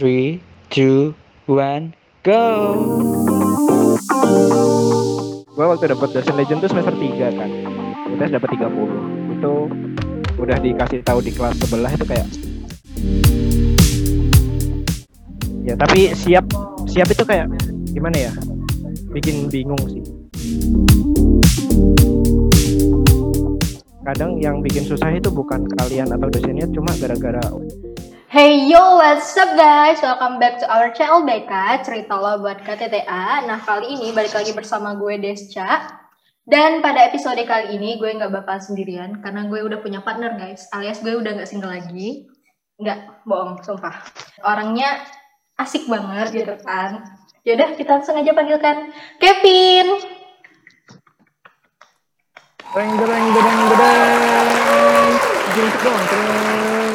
Three, two, one, go. Gue waktu dapat dosen legend tuh semester 3 kan. UTS dapat 30. Itu udah dikasih tahu di kelas sebelah itu kayak Ya, tapi siap siap itu kayak gimana ya? Bikin bingung sih. Kadang yang bikin susah itu bukan kalian atau dosennya cuma gara-gara Hey yo, what's up guys? Welcome back to our channel BK, cerita lo buat KTTA. Nah, kali ini balik lagi bersama gue Desca. Dan pada episode kali ini gue nggak bakal sendirian, karena gue udah punya partner guys, alias gue udah nggak single lagi. Nggak, bohong, sumpah. Orangnya asik banget gitu kan. Yaudah, kita langsung aja panggilkan Kevin. Dereng dereng dereng dereng. Jemput dong, dereng.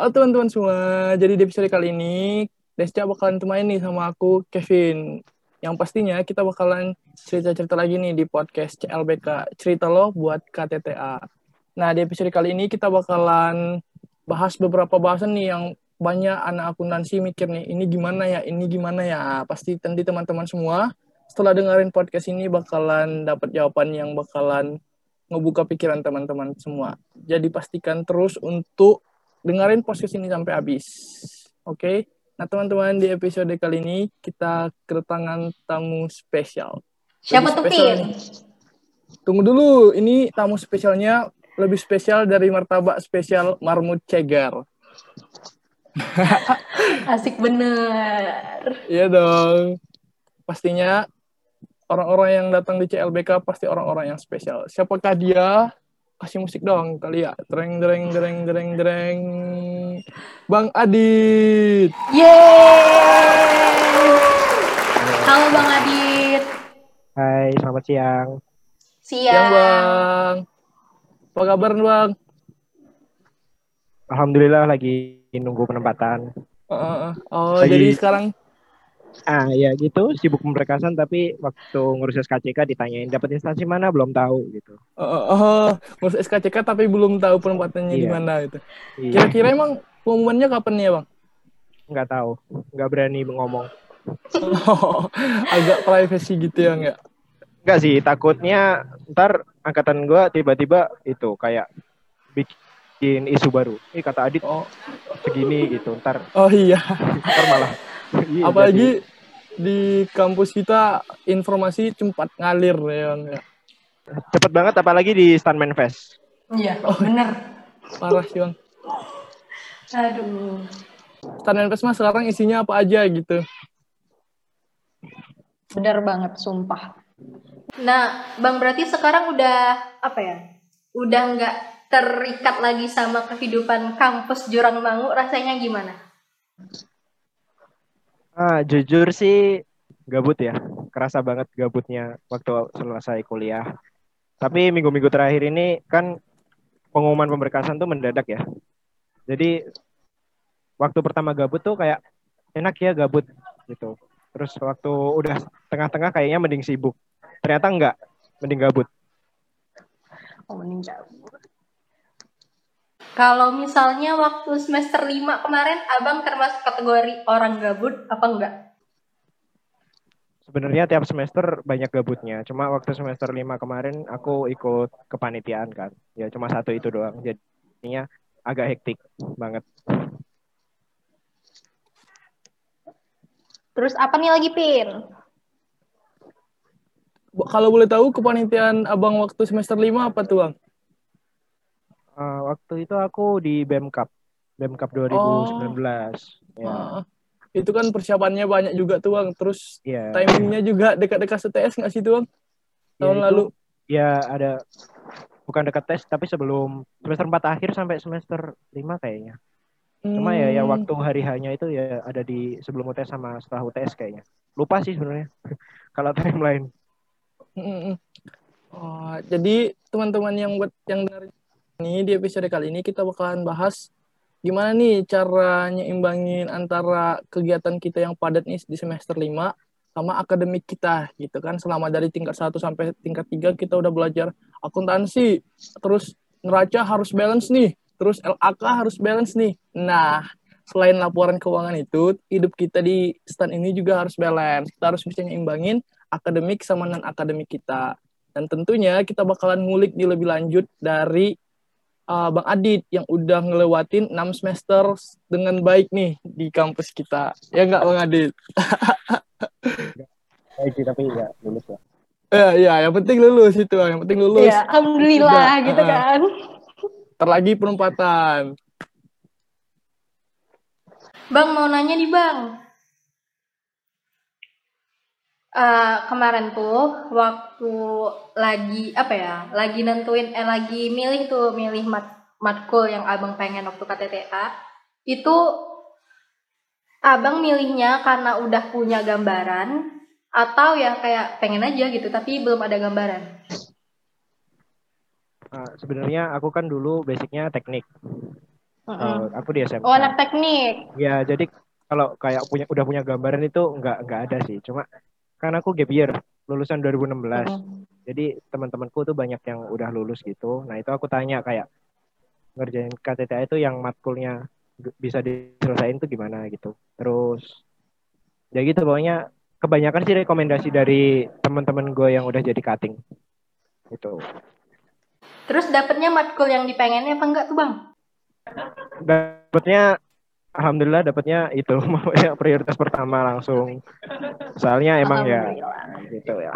Halo teman-teman semua. Jadi di episode kali ini Desca bakalan temenin nih sama aku Kevin. Yang pastinya kita bakalan cerita-cerita lagi nih di podcast CLBK Cerita Lo buat KTTA. Nah, di episode kali ini kita bakalan bahas beberapa bahasan nih yang banyak anak akuntansi mikir nih, ini gimana ya, ini gimana ya. Pasti nanti teman-teman semua setelah dengerin podcast ini bakalan dapat jawaban yang bakalan ngebuka pikiran teman-teman semua. Jadi pastikan terus untuk dengerin podcast ini sampai habis. Oke? Nah, teman-teman, di episode kali ini kita kedatangan tamu spesial. Siapa tuh, Pin? Tunggu dulu, ini tamu spesialnya lebih spesial dari martabak spesial Marmut Cegar. Asik bener. Iya dong. Pastinya orang-orang yang datang di CLBK pasti orang-orang yang spesial. Siapakah dia? Kasih musik dong kali ya. Dereng dereng dereng dereng dereng. Bang Adit. Yeay! Halo Bang Adit. Hai, selamat siang. Siang. Yang Bang. Apa kabar Bang? Alhamdulillah lagi nunggu penempatan. Uh, uh, uh. Oh, Lagi- jadi sekarang Ah ya gitu, sibuk pemberkasan tapi waktu ngurus SKCK ditanyain dapat instansi mana belum tahu gitu. uh, uh, uh, ngurus SKCK tapi belum tahu penempatannya di Iya. mana itu. Iya, Kira-kira emang pengumumannya kapan nih ya, Bang? nggak tahu, nggak berani ngomong. Agak privacy gitu ya, nggak? Nggak sih, takutnya ntar angkatan gua tiba-tiba itu kayak bikin isu baru. Ih kata Adit Oh, segini gitu, ntar oh iya. ntar malah. Iya, Apalagi di kampus kita informasi cepat ngalir ya, ya. cepet banget apalagi di Stuntman Fest. Iya, bener. Parah sih, Bang. Aduh. Stand Fest mah sekarang isinya apa aja gitu. Bener banget, sumpah. Nah, Bang berarti sekarang udah apa ya? Udah nggak terikat lagi sama kehidupan kampus Jurang Mangu, rasanya gimana? Ah jujur sih gabut ya, kerasa banget gabutnya waktu selesai kuliah. Tapi minggu-minggu terakhir ini kan pengumuman pemberkasan tuh mendadak ya. Jadi waktu pertama gabut tuh kayak enak ya gabut gitu. Terus waktu udah tengah-tengah kayaknya mending sibuk. Ternyata enggak, mending gabut. Oh, mending gabut. Kalau misalnya waktu semester 5 kemarin, Abang termasuk kategori orang gabut apa enggak? Sebenarnya tiap semester banyak gabutnya. Cuma waktu semester 5 kemarin aku ikut kepanitiaan kan. Ya cuma satu itu doang. Jadinya agak hektik banget. Terus apa nih lagi, Pin? Kalau boleh tahu kepanitiaan Abang waktu semester 5 apa tuh, Bang? Eh, waktu itu aku di BEMKAP. BEMKAP 2019. Ya, Ah, itu kan persiapannya banyak juga tuh, Bang. Terus iya. timingnya juga dekat-dekat STS nggak sih tuh, Bang? Ya, Tahun itu- lalu. Ya ada bukan dekat tes tapi sebelum semester 4 akhir sampai semester 5 kayaknya. Cuma ya ya Hmm. waktu hari hanya itu ya ada di sebelum UTS sama setelah UTS kayaknya. Lupa sih sebenarnya. Kalau timeline. Mm-mm. Oh, jadi teman-teman yang buat yang dengar ini di episode kali ini kita bakalan bahas gimana nih cara nyimbangin antara kegiatan kita yang padat nih di semester 5 sama akademik kita gitu kan selama dari tingkat 1 sampai tingkat 3 kita udah belajar akuntansi terus neraca harus balance nih terus LAK harus balance nih nah selain laporan keuangan itu, hidup kita di stan ini juga harus balance. Kita harus bisa nyimbangin akademik sama non akademik kita. Dan tentunya kita bakalan ngulik di lebih lanjut dari uh, Bang Adit yang udah ngelewatin 6 semester dengan baik nih di kampus kita. Ya nggak Bang Adit? Baik sih, tapi ya lulus ya. Ya, ya, yang penting lulus itu, yang penting lulus. Ya, alhamdulillah Udah, gitu kan. Terlagi penempatan. Bang mau nanya nih bang. Eh, kemarin tuh waktu lagi apa ya, lagi nentuin, eh lagi milih tuh milih mat matkul yang abang pengen waktu KTTA, itu abang milihnya karena udah punya gambaran atau ya kayak pengen aja gitu tapi belum ada gambaran. Ah, sebenarnya aku kan dulu basicnya teknik. Eh, aku di SMK. Oh anak teknik. Ya, jadi kalau kayak punya udah punya gambaran itu nggak nggak ada sih. Cuma kan aku gap year lulusan 2016. Mm-mm. Jadi teman-temanku tuh banyak yang udah lulus gitu. Nah, itu aku tanya kayak ngerjain KTTA itu yang matkulnya bisa diselesain tuh gimana gitu. Terus ya gitu pokoknya kebanyakan sih rekomendasi dari teman-teman gue yang udah jadi cutting. Gitu. Terus dapetnya matkul yang dipengennya apa enggak tuh bang? Dapatnya alhamdulillah dapatnya itu ya prioritas pertama langsung. Soalnya emang ya gitu ya.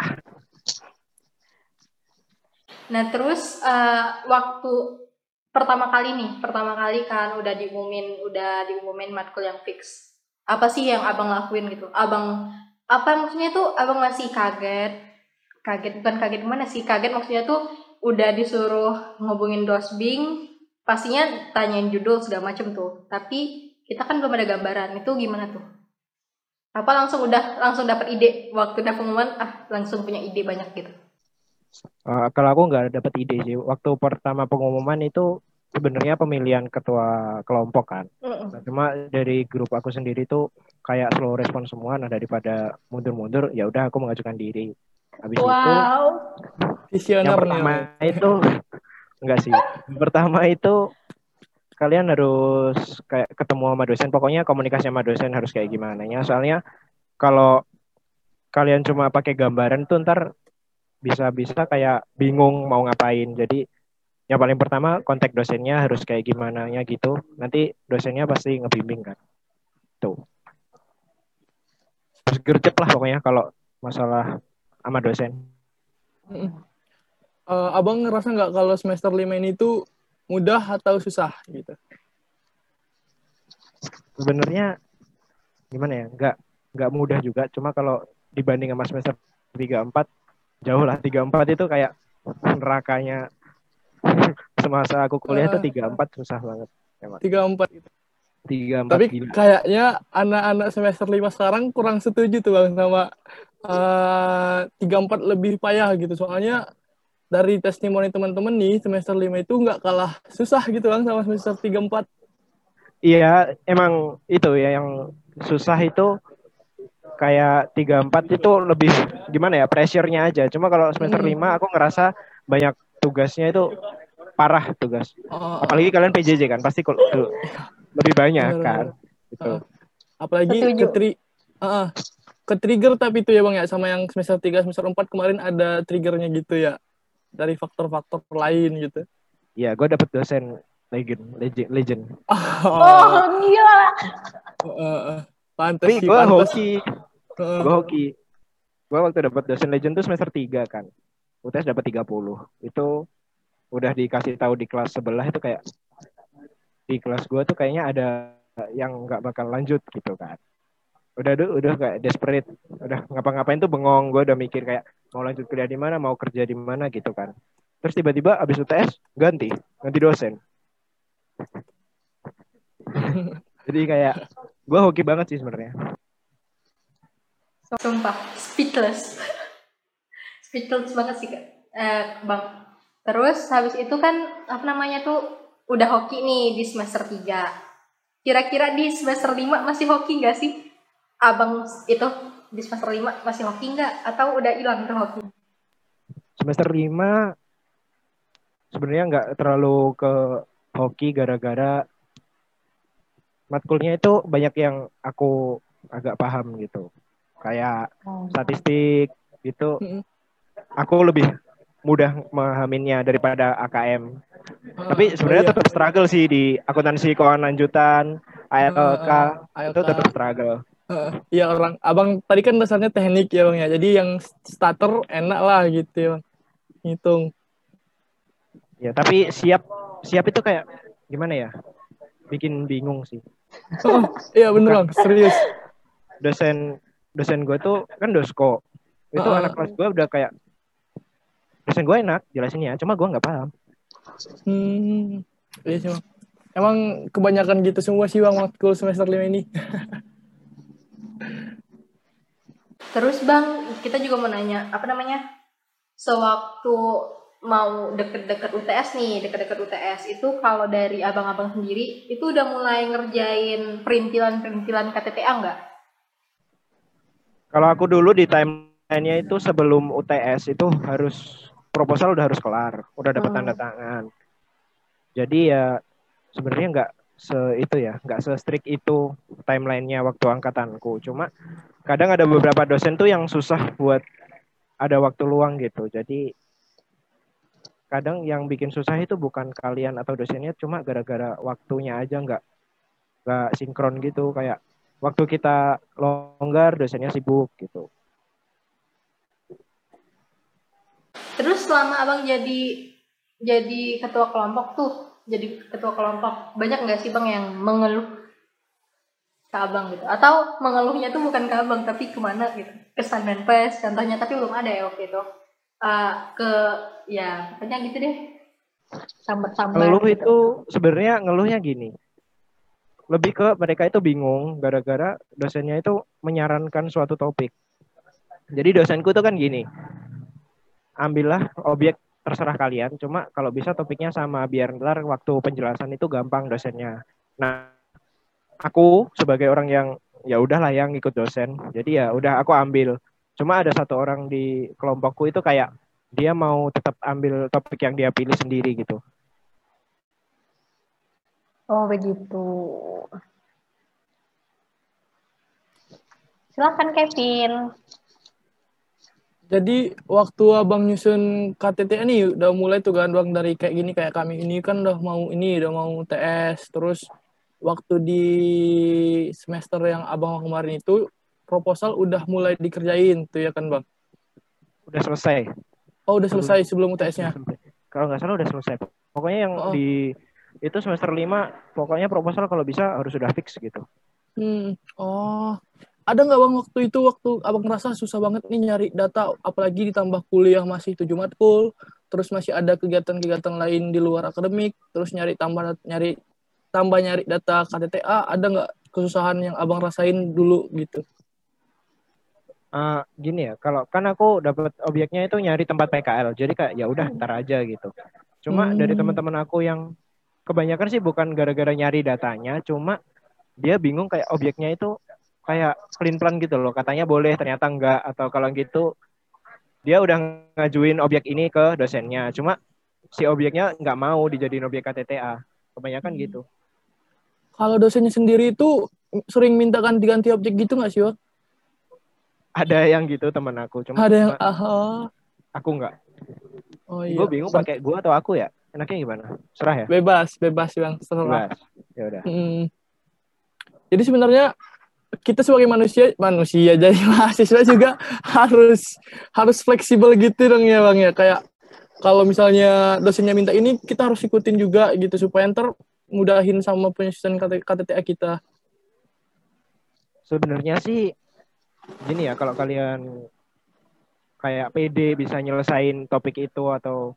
Nah terus eh, waktu pertama kali nih, pertama kali kan udah diumumin, udah diumumin matkul yang fix. Apa sih yang abang lakuin gitu? Abang apa maksudnya tuh abang masih kaget, kaget bukan kaget gimana sih? Kaget maksudnya tuh udah disuruh ngubungin dosbing, pastinya tanyain judul segala macem tuh. Tapi kita kan belum ada gambaran, itu gimana tuh? Apa langsung udah langsung dapat ide waktu udah pengumuman, ah langsung punya ide banyak gitu. Eh, kalau aku nggak dapat ide sih. Waktu pertama pengumuman itu sebenarnya pemilihan ketua kelompok kan. Mm-mm. Nah, cuma dari grup aku sendiri tuh kayak slow respon semua. Nah daripada mundur-mundur, ya udah aku mengajukan diri. Habis itu Wow. yang Visioner nih. pertama itu enggak sih. Yang pertama itu kalian harus kayak ketemu sama dosen. Pokoknya komunikasi sama dosen harus kayak gimana ya. Soalnya kalau kalian cuma pakai gambaran tuh ntar bisa-bisa kayak bingung mau ngapain. Jadi yang paling pertama kontak dosennya harus kayak gimana nya gitu. Nanti dosennya pasti ngebimbing kan. Tuh. Harus gercep lah pokoknya kalau masalah sama dosen. Eh, abang ngerasa nggak kalau semester 5 ini tuh mudah atau susah gitu? sebenarnya gimana ya nggak nggak mudah juga cuma kalau dibanding sama semester tiga empat jauh lah tiga empat itu kayak nerakanya semasa aku kuliah tuh Ah. tiga empat susah banget emang Tiga empat gitu. tiga empat Tapi gila kayaknya anak-anak semester 5 sekarang kurang setuju tuh bang sama eh, tiga empat lebih payah gitu. Soalnya dari testimoni teman-teman nih semester 5 itu nggak kalah susah gitu bang sama semester tiga empat. iya emang itu ya yang susah itu kayak tiga empat itu lebih gimana ya pressure-nya aja cuma kalau semester Hmm. lima aku ngerasa banyak tugasnya itu parah tugas Oh, apalagi kalian PJJ kan pasti kul- tuh, lebih banyak Bener, kan bener. gitu Heeh. apalagi ke tri Heeh. ke trigger tapi itu ya bang ya sama yang semester 3 semester 4 kemarin ada triggernya gitu ya dari faktor-faktor lain gitu. ya gue dapet dosen legend legend legend. Oh, gila. Heeh, heeh. pantes tapi sih, gue hoki. Heeh. gue hoki. Gue waktu dapet dosen legend tuh semester 3 kan. UTS dapat 30 itu udah dikasih tahu di kelas sebelah itu kayak di kelas gue tuh kayaknya ada yang nggak bakal lanjut gitu kan. Udah udah udah kayak desperate. Udah ngapa-ngapain tuh bengong. Gue udah mikir kayak mau lanjut kuliah di mana mau kerja di mana gitu kan terus tiba-tiba abis UTS ganti ganti dosen jadi kayak gue hoki banget sih sebenarnya Sumpah, speechless. speechless banget sih, Kak. Eh, Bang. Terus habis itu kan apa namanya tuh udah hoki nih di semester 3. Kira-kira di semester 5 masih hoki nggak sih? Abang itu di semester 5 masih hoki nggak? Atau udah hilang tuh hoki? semester 5 sebenarnya nggak terlalu ke hoki gara-gara matkulnya itu banyak yang aku agak paham gitu. Kayak statistik gitu. Aku lebih mudah memahaminya daripada AKM. Tapi Ah, sebenarnya oh iya. tetap struggle sih di akuntansi keuangan lanjutan, ALK, Ah, itu ALK. tetap struggle. Iya orang abang tadi kan dasarnya teknik ya bang ya jadi yang starter enak lah gitu ya bang ngitung Ya, tapi siap siap itu kayak gimana ya? Bikin bingung sih. oh, iya bener bang serius Dosen dosen gue tuh kan dosko. Itu ah. anak kelas gue udah kayak dosen gue enak jelasinnya, cuma gue nggak paham. hmm iya sih bang emang kebanyakan gitu semua sih bang waktu semester lima ini Terus Bang, kita juga mau nanya, apa namanya? Sewaktu mau deket-deket UTS nih, deket-deket UTS itu kalau dari abang-abang sendiri itu udah mulai ngerjain perintilan-perintilan KTTA nggak? Kalau aku dulu di timeline-nya itu sebelum UTS itu harus proposal udah harus kelar, udah dapat Hmm. tanda tangan. Jadi ya sebenarnya nggak se itu ya, nggak se strict itu timelinenya waktu angkatanku. Cuma kadang ada beberapa dosen tuh yang susah buat ada waktu luang gitu. Jadi kadang yang bikin susah itu bukan kalian atau dosennya, cuma gara-gara waktunya aja nggak nggak sinkron gitu. Kayak waktu kita longgar, dosennya sibuk gitu. Terus selama abang jadi jadi ketua kelompok tuh, jadi ketua kelompok banyak nggak sih bang yang mengeluh ke abang gitu? Atau mengeluhnya tuh bukan ke abang tapi ke mana gitu? Ke Sanmenpes contohnya, tapi belum ada ya waktu itu. Eh, ke ya pokoknya gitu deh. Sambat-sambat. Ngeluh gitu. itu sebenarnya ngeluhnya gini. Lebih ke mereka itu bingung gara-gara dosennya itu menyarankan suatu topik. Jadi dosenku itu kan gini. Ambillah objek terserah kalian, cuma kalau bisa topiknya sama biar ntar waktu penjelasan itu gampang dosennya. Nah, aku sebagai orang yang ya udahlah yang ikut dosen. Jadi ya udah aku ambil. Cuma ada satu orang di kelompokku itu kayak dia mau tetap ambil topik yang dia pilih sendiri gitu. Oh begitu. Silakan Kevin. Jadi waktu abang nyusun KTT nih udah mulai tuh kan bang dari kayak gini kayak kami ini kan udah mau ini udah mau TS terus waktu di semester yang abang kemarin itu proposal udah mulai dikerjain tuh ya kan bang? Udah selesai. Oh udah selesai sebelum UTS-nya? Kalau nggak salah udah selesai. Pokoknya yang Oh. di itu semester 5 pokoknya proposal kalau bisa harus sudah fix gitu. Hmm. Oh ada nggak bang waktu itu waktu abang ngerasa susah banget nih nyari data apalagi ditambah kuliah masih tujuh matkul terus masih ada kegiatan-kegiatan lain di luar akademik terus nyari tambah nyari tambah nyari data KTTA ada nggak kesusahan yang abang rasain dulu gitu Eh, gini ya, kalau kan aku dapat objeknya itu nyari tempat PKL. Jadi kayak ya udah ntar aja gitu. Cuma Hmm. dari teman-teman aku yang kebanyakan sih bukan gara-gara nyari datanya, cuma dia bingung kayak objeknya itu kayak clean plan gitu loh. Katanya boleh, ternyata enggak atau kalau gitu dia udah ngajuin objek ini ke dosennya. Cuma si objeknya nggak mau dijadiin objek KTTA. Kebanyakan Hmm. gitu. kalau dosennya sendiri itu sering minta ganti-ganti objek gitu nggak sih bang? Ada yang gitu teman aku, cuma ada yang cuma ah aku nggak. oh iya Gue bingung pakai gua atau aku ya. Enaknya gimana? Serah ya? bebas bebas bang Bebas. Ya udah. Hmm. Jadi sebenarnya kita sebagai manusia manusia jadi mahasiswa juga harus harus fleksibel gitu dong ya bang ya kayak kalau misalnya dosennya minta ini kita harus ikutin juga gitu supaya ntar mudahin sama penyusunan KT- KTTA kita. Sebenarnya sih gini ya kalau kalian kayak PD bisa nyelesain topik itu atau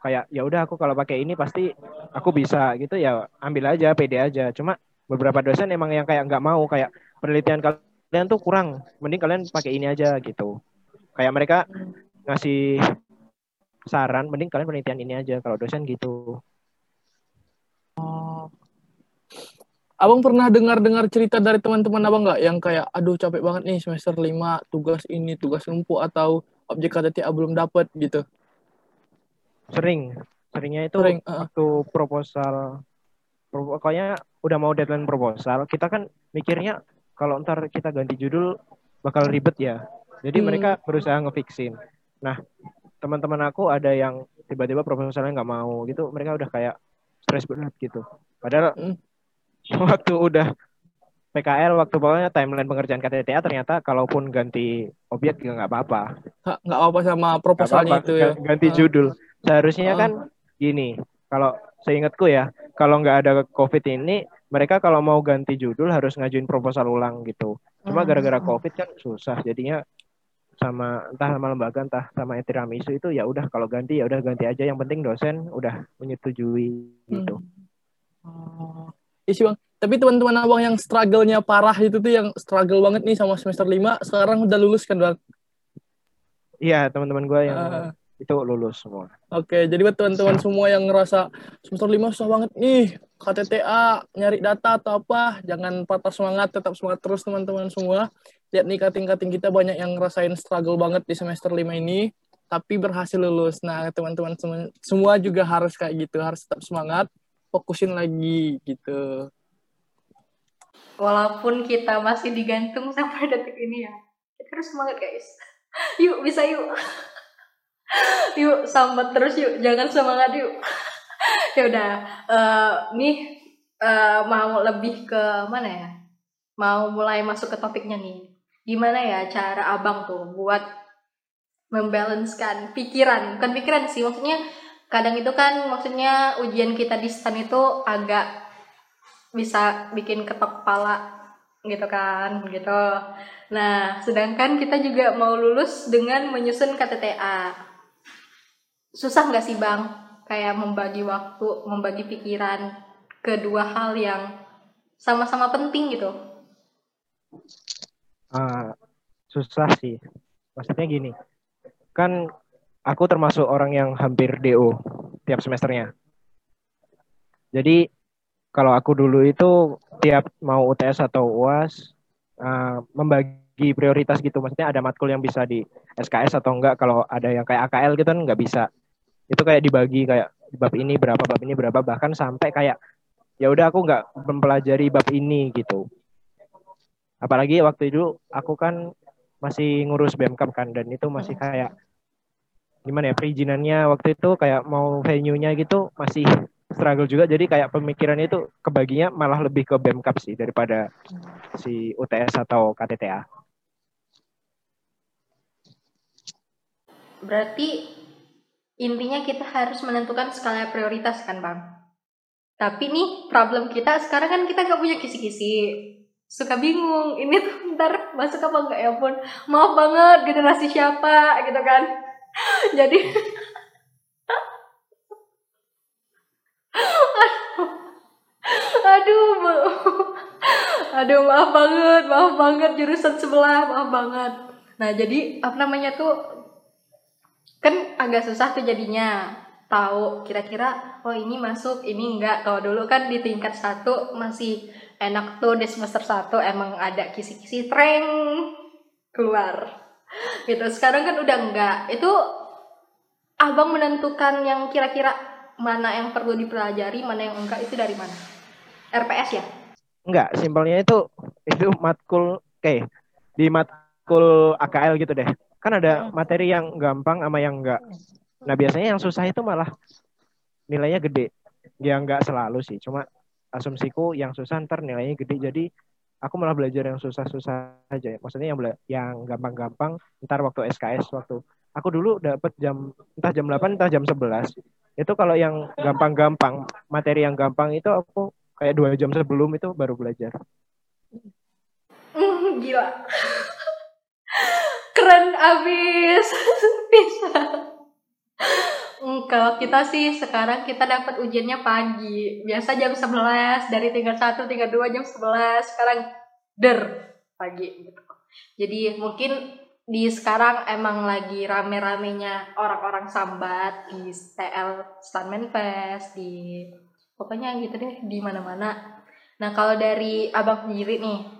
kayak ya udah aku kalau pakai ini pasti aku bisa gitu ya ambil aja PD aja. Cuma beberapa dosen emang yang kayak nggak mau kayak penelitian kalian tuh kurang. Mending kalian pakai ini aja gitu. Kayak mereka ngasih saran mending kalian penelitian ini aja kalau dosen gitu. Abang pernah dengar-dengar cerita dari teman-teman abang nggak yang kayak aduh capek banget nih semester 5 tugas ini tugas numpuk atau objek KTTA belum dapat gitu. Sering. Seringnya itu Sering, uh. waktu proposal pro- pokoknya udah mau deadline proposal, kita kan mikirnya kalau ntar kita ganti judul bakal ribet ya. Jadi Hmm. mereka berusaha ngefixin. Nah, teman-teman aku ada yang tiba-tiba proposalnya nggak mau gitu, mereka udah kayak stres berat gitu. Padahal Hmm. waktu udah PKL, waktu pokoknya timeline pengerjaan KTTA ternyata kalaupun ganti objek juga nggak apa-apa. Nggak apa-apa sama proposalnya apa-apa, itu ya. ga- ganti Ah. judul. Seharusnya Ah. kan gini, kalau seingatku ya, kalau nggak ada COVID ini, mereka kalau mau ganti judul harus ngajuin proposal ulang gitu. Cuma Hmm. gara-gara COVID kan susah, jadinya sama entah sama lembaga entah sama Etiramisu itu ya udah kalau ganti ya udah ganti aja yang penting dosen udah menyetujui gitu. Oh. Iya sih bang. Tapi teman-teman abang yang struggle-nya parah itu tuh yang struggle banget nih sama semester 5 sekarang udah lulus kan bang? Iya teman-teman gue yang Ah. Itu lulus semua. Oke, jadi buat teman-teman semua yang ngerasa semester 5 susah banget nih, KTTA, nyari data atau apa, jangan patah semangat, tetap semangat terus teman-teman semua. Lihat nih kating-kating kita banyak yang ngerasain struggle banget di semester 5 ini, tapi berhasil lulus. Nah, teman-teman sem- semua juga harus kayak gitu, harus tetap semangat, fokusin lagi gitu. Walaupun kita masih digantung sampai detik ini ya. Kita harus semangat guys. Yuk, bisa yuk. Yuk, sambat terus yuk. Jangan semangat yuk. ya udah, eh, nih eh, mau lebih ke mana ya? Mau mulai masuk ke topiknya nih. Gimana ya cara abang tuh buat membalancekan pikiran? Bukan pikiran sih, maksudnya kadang itu kan maksudnya ujian kita di stan itu agak bisa bikin ketok kepala gitu kan gitu. Nah, sedangkan kita juga mau lulus dengan menyusun KTTA. Susah nggak sih bang? Kayak membagi waktu, membagi pikiran kedua hal yang sama-sama penting gitu. Ah, susah sih. Maksudnya gini, kan aku termasuk orang yang hampir DO tiap semesternya. Jadi kalau aku dulu itu tiap mau UTS atau UAS ah, membagi prioritas gitu. Maksudnya ada matkul yang bisa di SKS atau enggak. Kalau ada yang kayak AKL gitu kan nggak bisa. Itu kayak dibagi kayak bab ini berapa, bab ini berapa, bahkan sampai kayak ya udah aku nggak mempelajari bab ini gitu. Apalagi waktu itu aku kan masih ngurus BMKM kan dan itu masih kayak gimana ya perizinannya waktu itu kayak mau venue-nya gitu masih struggle juga. Jadi kayak pemikirannya itu kebaginya malah lebih ke BMKM sih daripada si UTS atau KTTA. Berarti intinya kita harus menentukan skala prioritas kan bang. Tapi nih problem kita sekarang kan kita nggak punya kisi-kisi. Suka bingung, ini tuh ntar masuk apa enggak ya pun. Maaf banget generasi siapa gitu kan. Jadi Aduh, aduh maaf banget, maaf banget jurusan sebelah, maaf banget. Nah jadi apa namanya tuh kan agak susah tuh jadinya. Tahu kira-kira oh ini masuk ini enggak. Kalau dulu kan di tingkat satu masih enak tuh di semester satu emang ada kisi-kisi treng keluar. Gitu. Sekarang kan udah enggak. Itu abang menentukan yang kira-kira mana yang perlu dipelajari mana yang enggak itu dari mana? RPS ya? Enggak, simpelnya itu itu matkul oke di matkul AKL gitu deh. Kan ada materi yang gampang sama yang enggak. Nah, biasanya yang susah itu malah nilainya gede. Ya enggak selalu sih, cuma asumsiku yang susah ntar nilainya gede. Jadi aku malah belajar yang susah-susah aja. Maksudnya yang yang gampang-gampang ntar waktu SKS waktu aku dulu dapat jam entah jam 8 entah jam 11. Itu kalau yang gampang-gampang, materi yang gampang itu aku kayak dua jam sebelum itu baru belajar. Hmm, gila. Keren abis. Bisa. Hmm, kalau kita sih sekarang kita dapat ujiannya pagi. Biasa jam 11 dari tingkat 1 tingkat 2 jam 11. Sekarang der pagi gitu. Jadi mungkin di sekarang emang lagi rame-ramenya orang-orang sambat di TL Stuntman Fest di pokoknya gitu deh di mana-mana. Nah, kalau dari Abang sendiri nih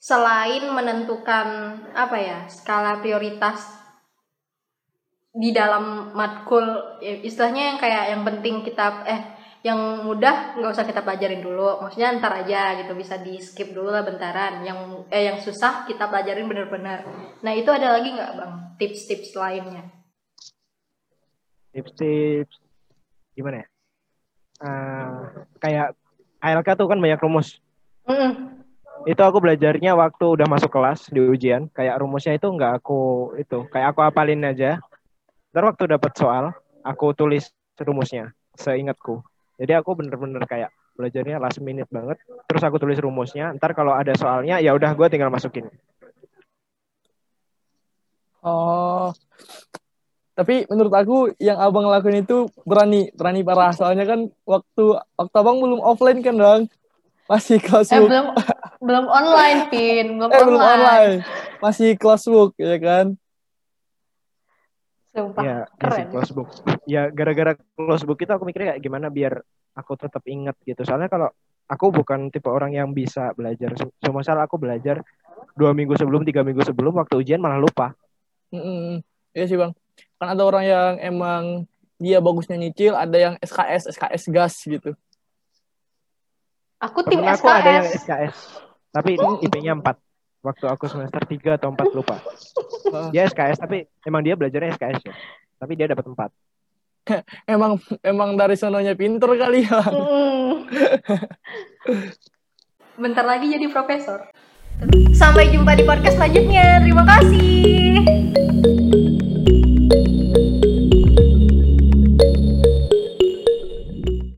selain menentukan apa ya skala prioritas di dalam matkul ya, istilahnya yang kayak yang penting kita eh yang mudah nggak usah kita pelajarin dulu. Maksudnya ntar aja gitu bisa di skip dulu lah bentaran. Yang eh yang susah kita pelajarin bener-bener nah itu ada lagi nggak bang? Tips-tips lainnya. Tips-tips gimana ya? Eh, kayak ALK tuh kan banyak rumus. Itu aku belajarnya waktu udah masuk kelas di ujian. Kayak rumusnya itu nggak aku itu, kayak aku apalin aja. Ntar waktu dapat soal, aku tulis rumusnya seingatku. Jadi aku bener-bener kayak belajarnya last minute banget. Terus aku tulis rumusnya. Ntar kalau ada soalnya, ya udah gue tinggal masukin. Oh. Tapi menurut aku yang abang lakuin itu berani, berani parah. Soalnya kan waktu waktu abang belum offline kan bang, masih kelas eh book. belum belum online pin belum, eh online. belum online, masih kelas book ya kan. sumpah Ya, ya keren sih, close book. Ya gara-gara close book itu aku mikirnya kayak gimana biar aku tetap ingat gitu. Soalnya kalau aku bukan tipe orang yang bisa belajar. Cuma salah aku belajar dua minggu sebelum, tiga minggu sebelum waktu ujian malah lupa. Mm-mm. Iya sih bang. Kan ada orang yang emang dia bagusnya nyicil, ada yang SKS, SKS gas gitu. Aku tim Temen aku ada yang SKS SKS, tapi IP-nya 4. Waktu aku semester 3 atau 4 lupa. Dia SKS tapi emang dia belajarnya SKS ya. Tapi dia dapat 4. Emang emang dari sononya pinter kali ya. Mm. Bentar lagi jadi profesor. Sampai jumpa di podcast selanjutnya. Terima kasih.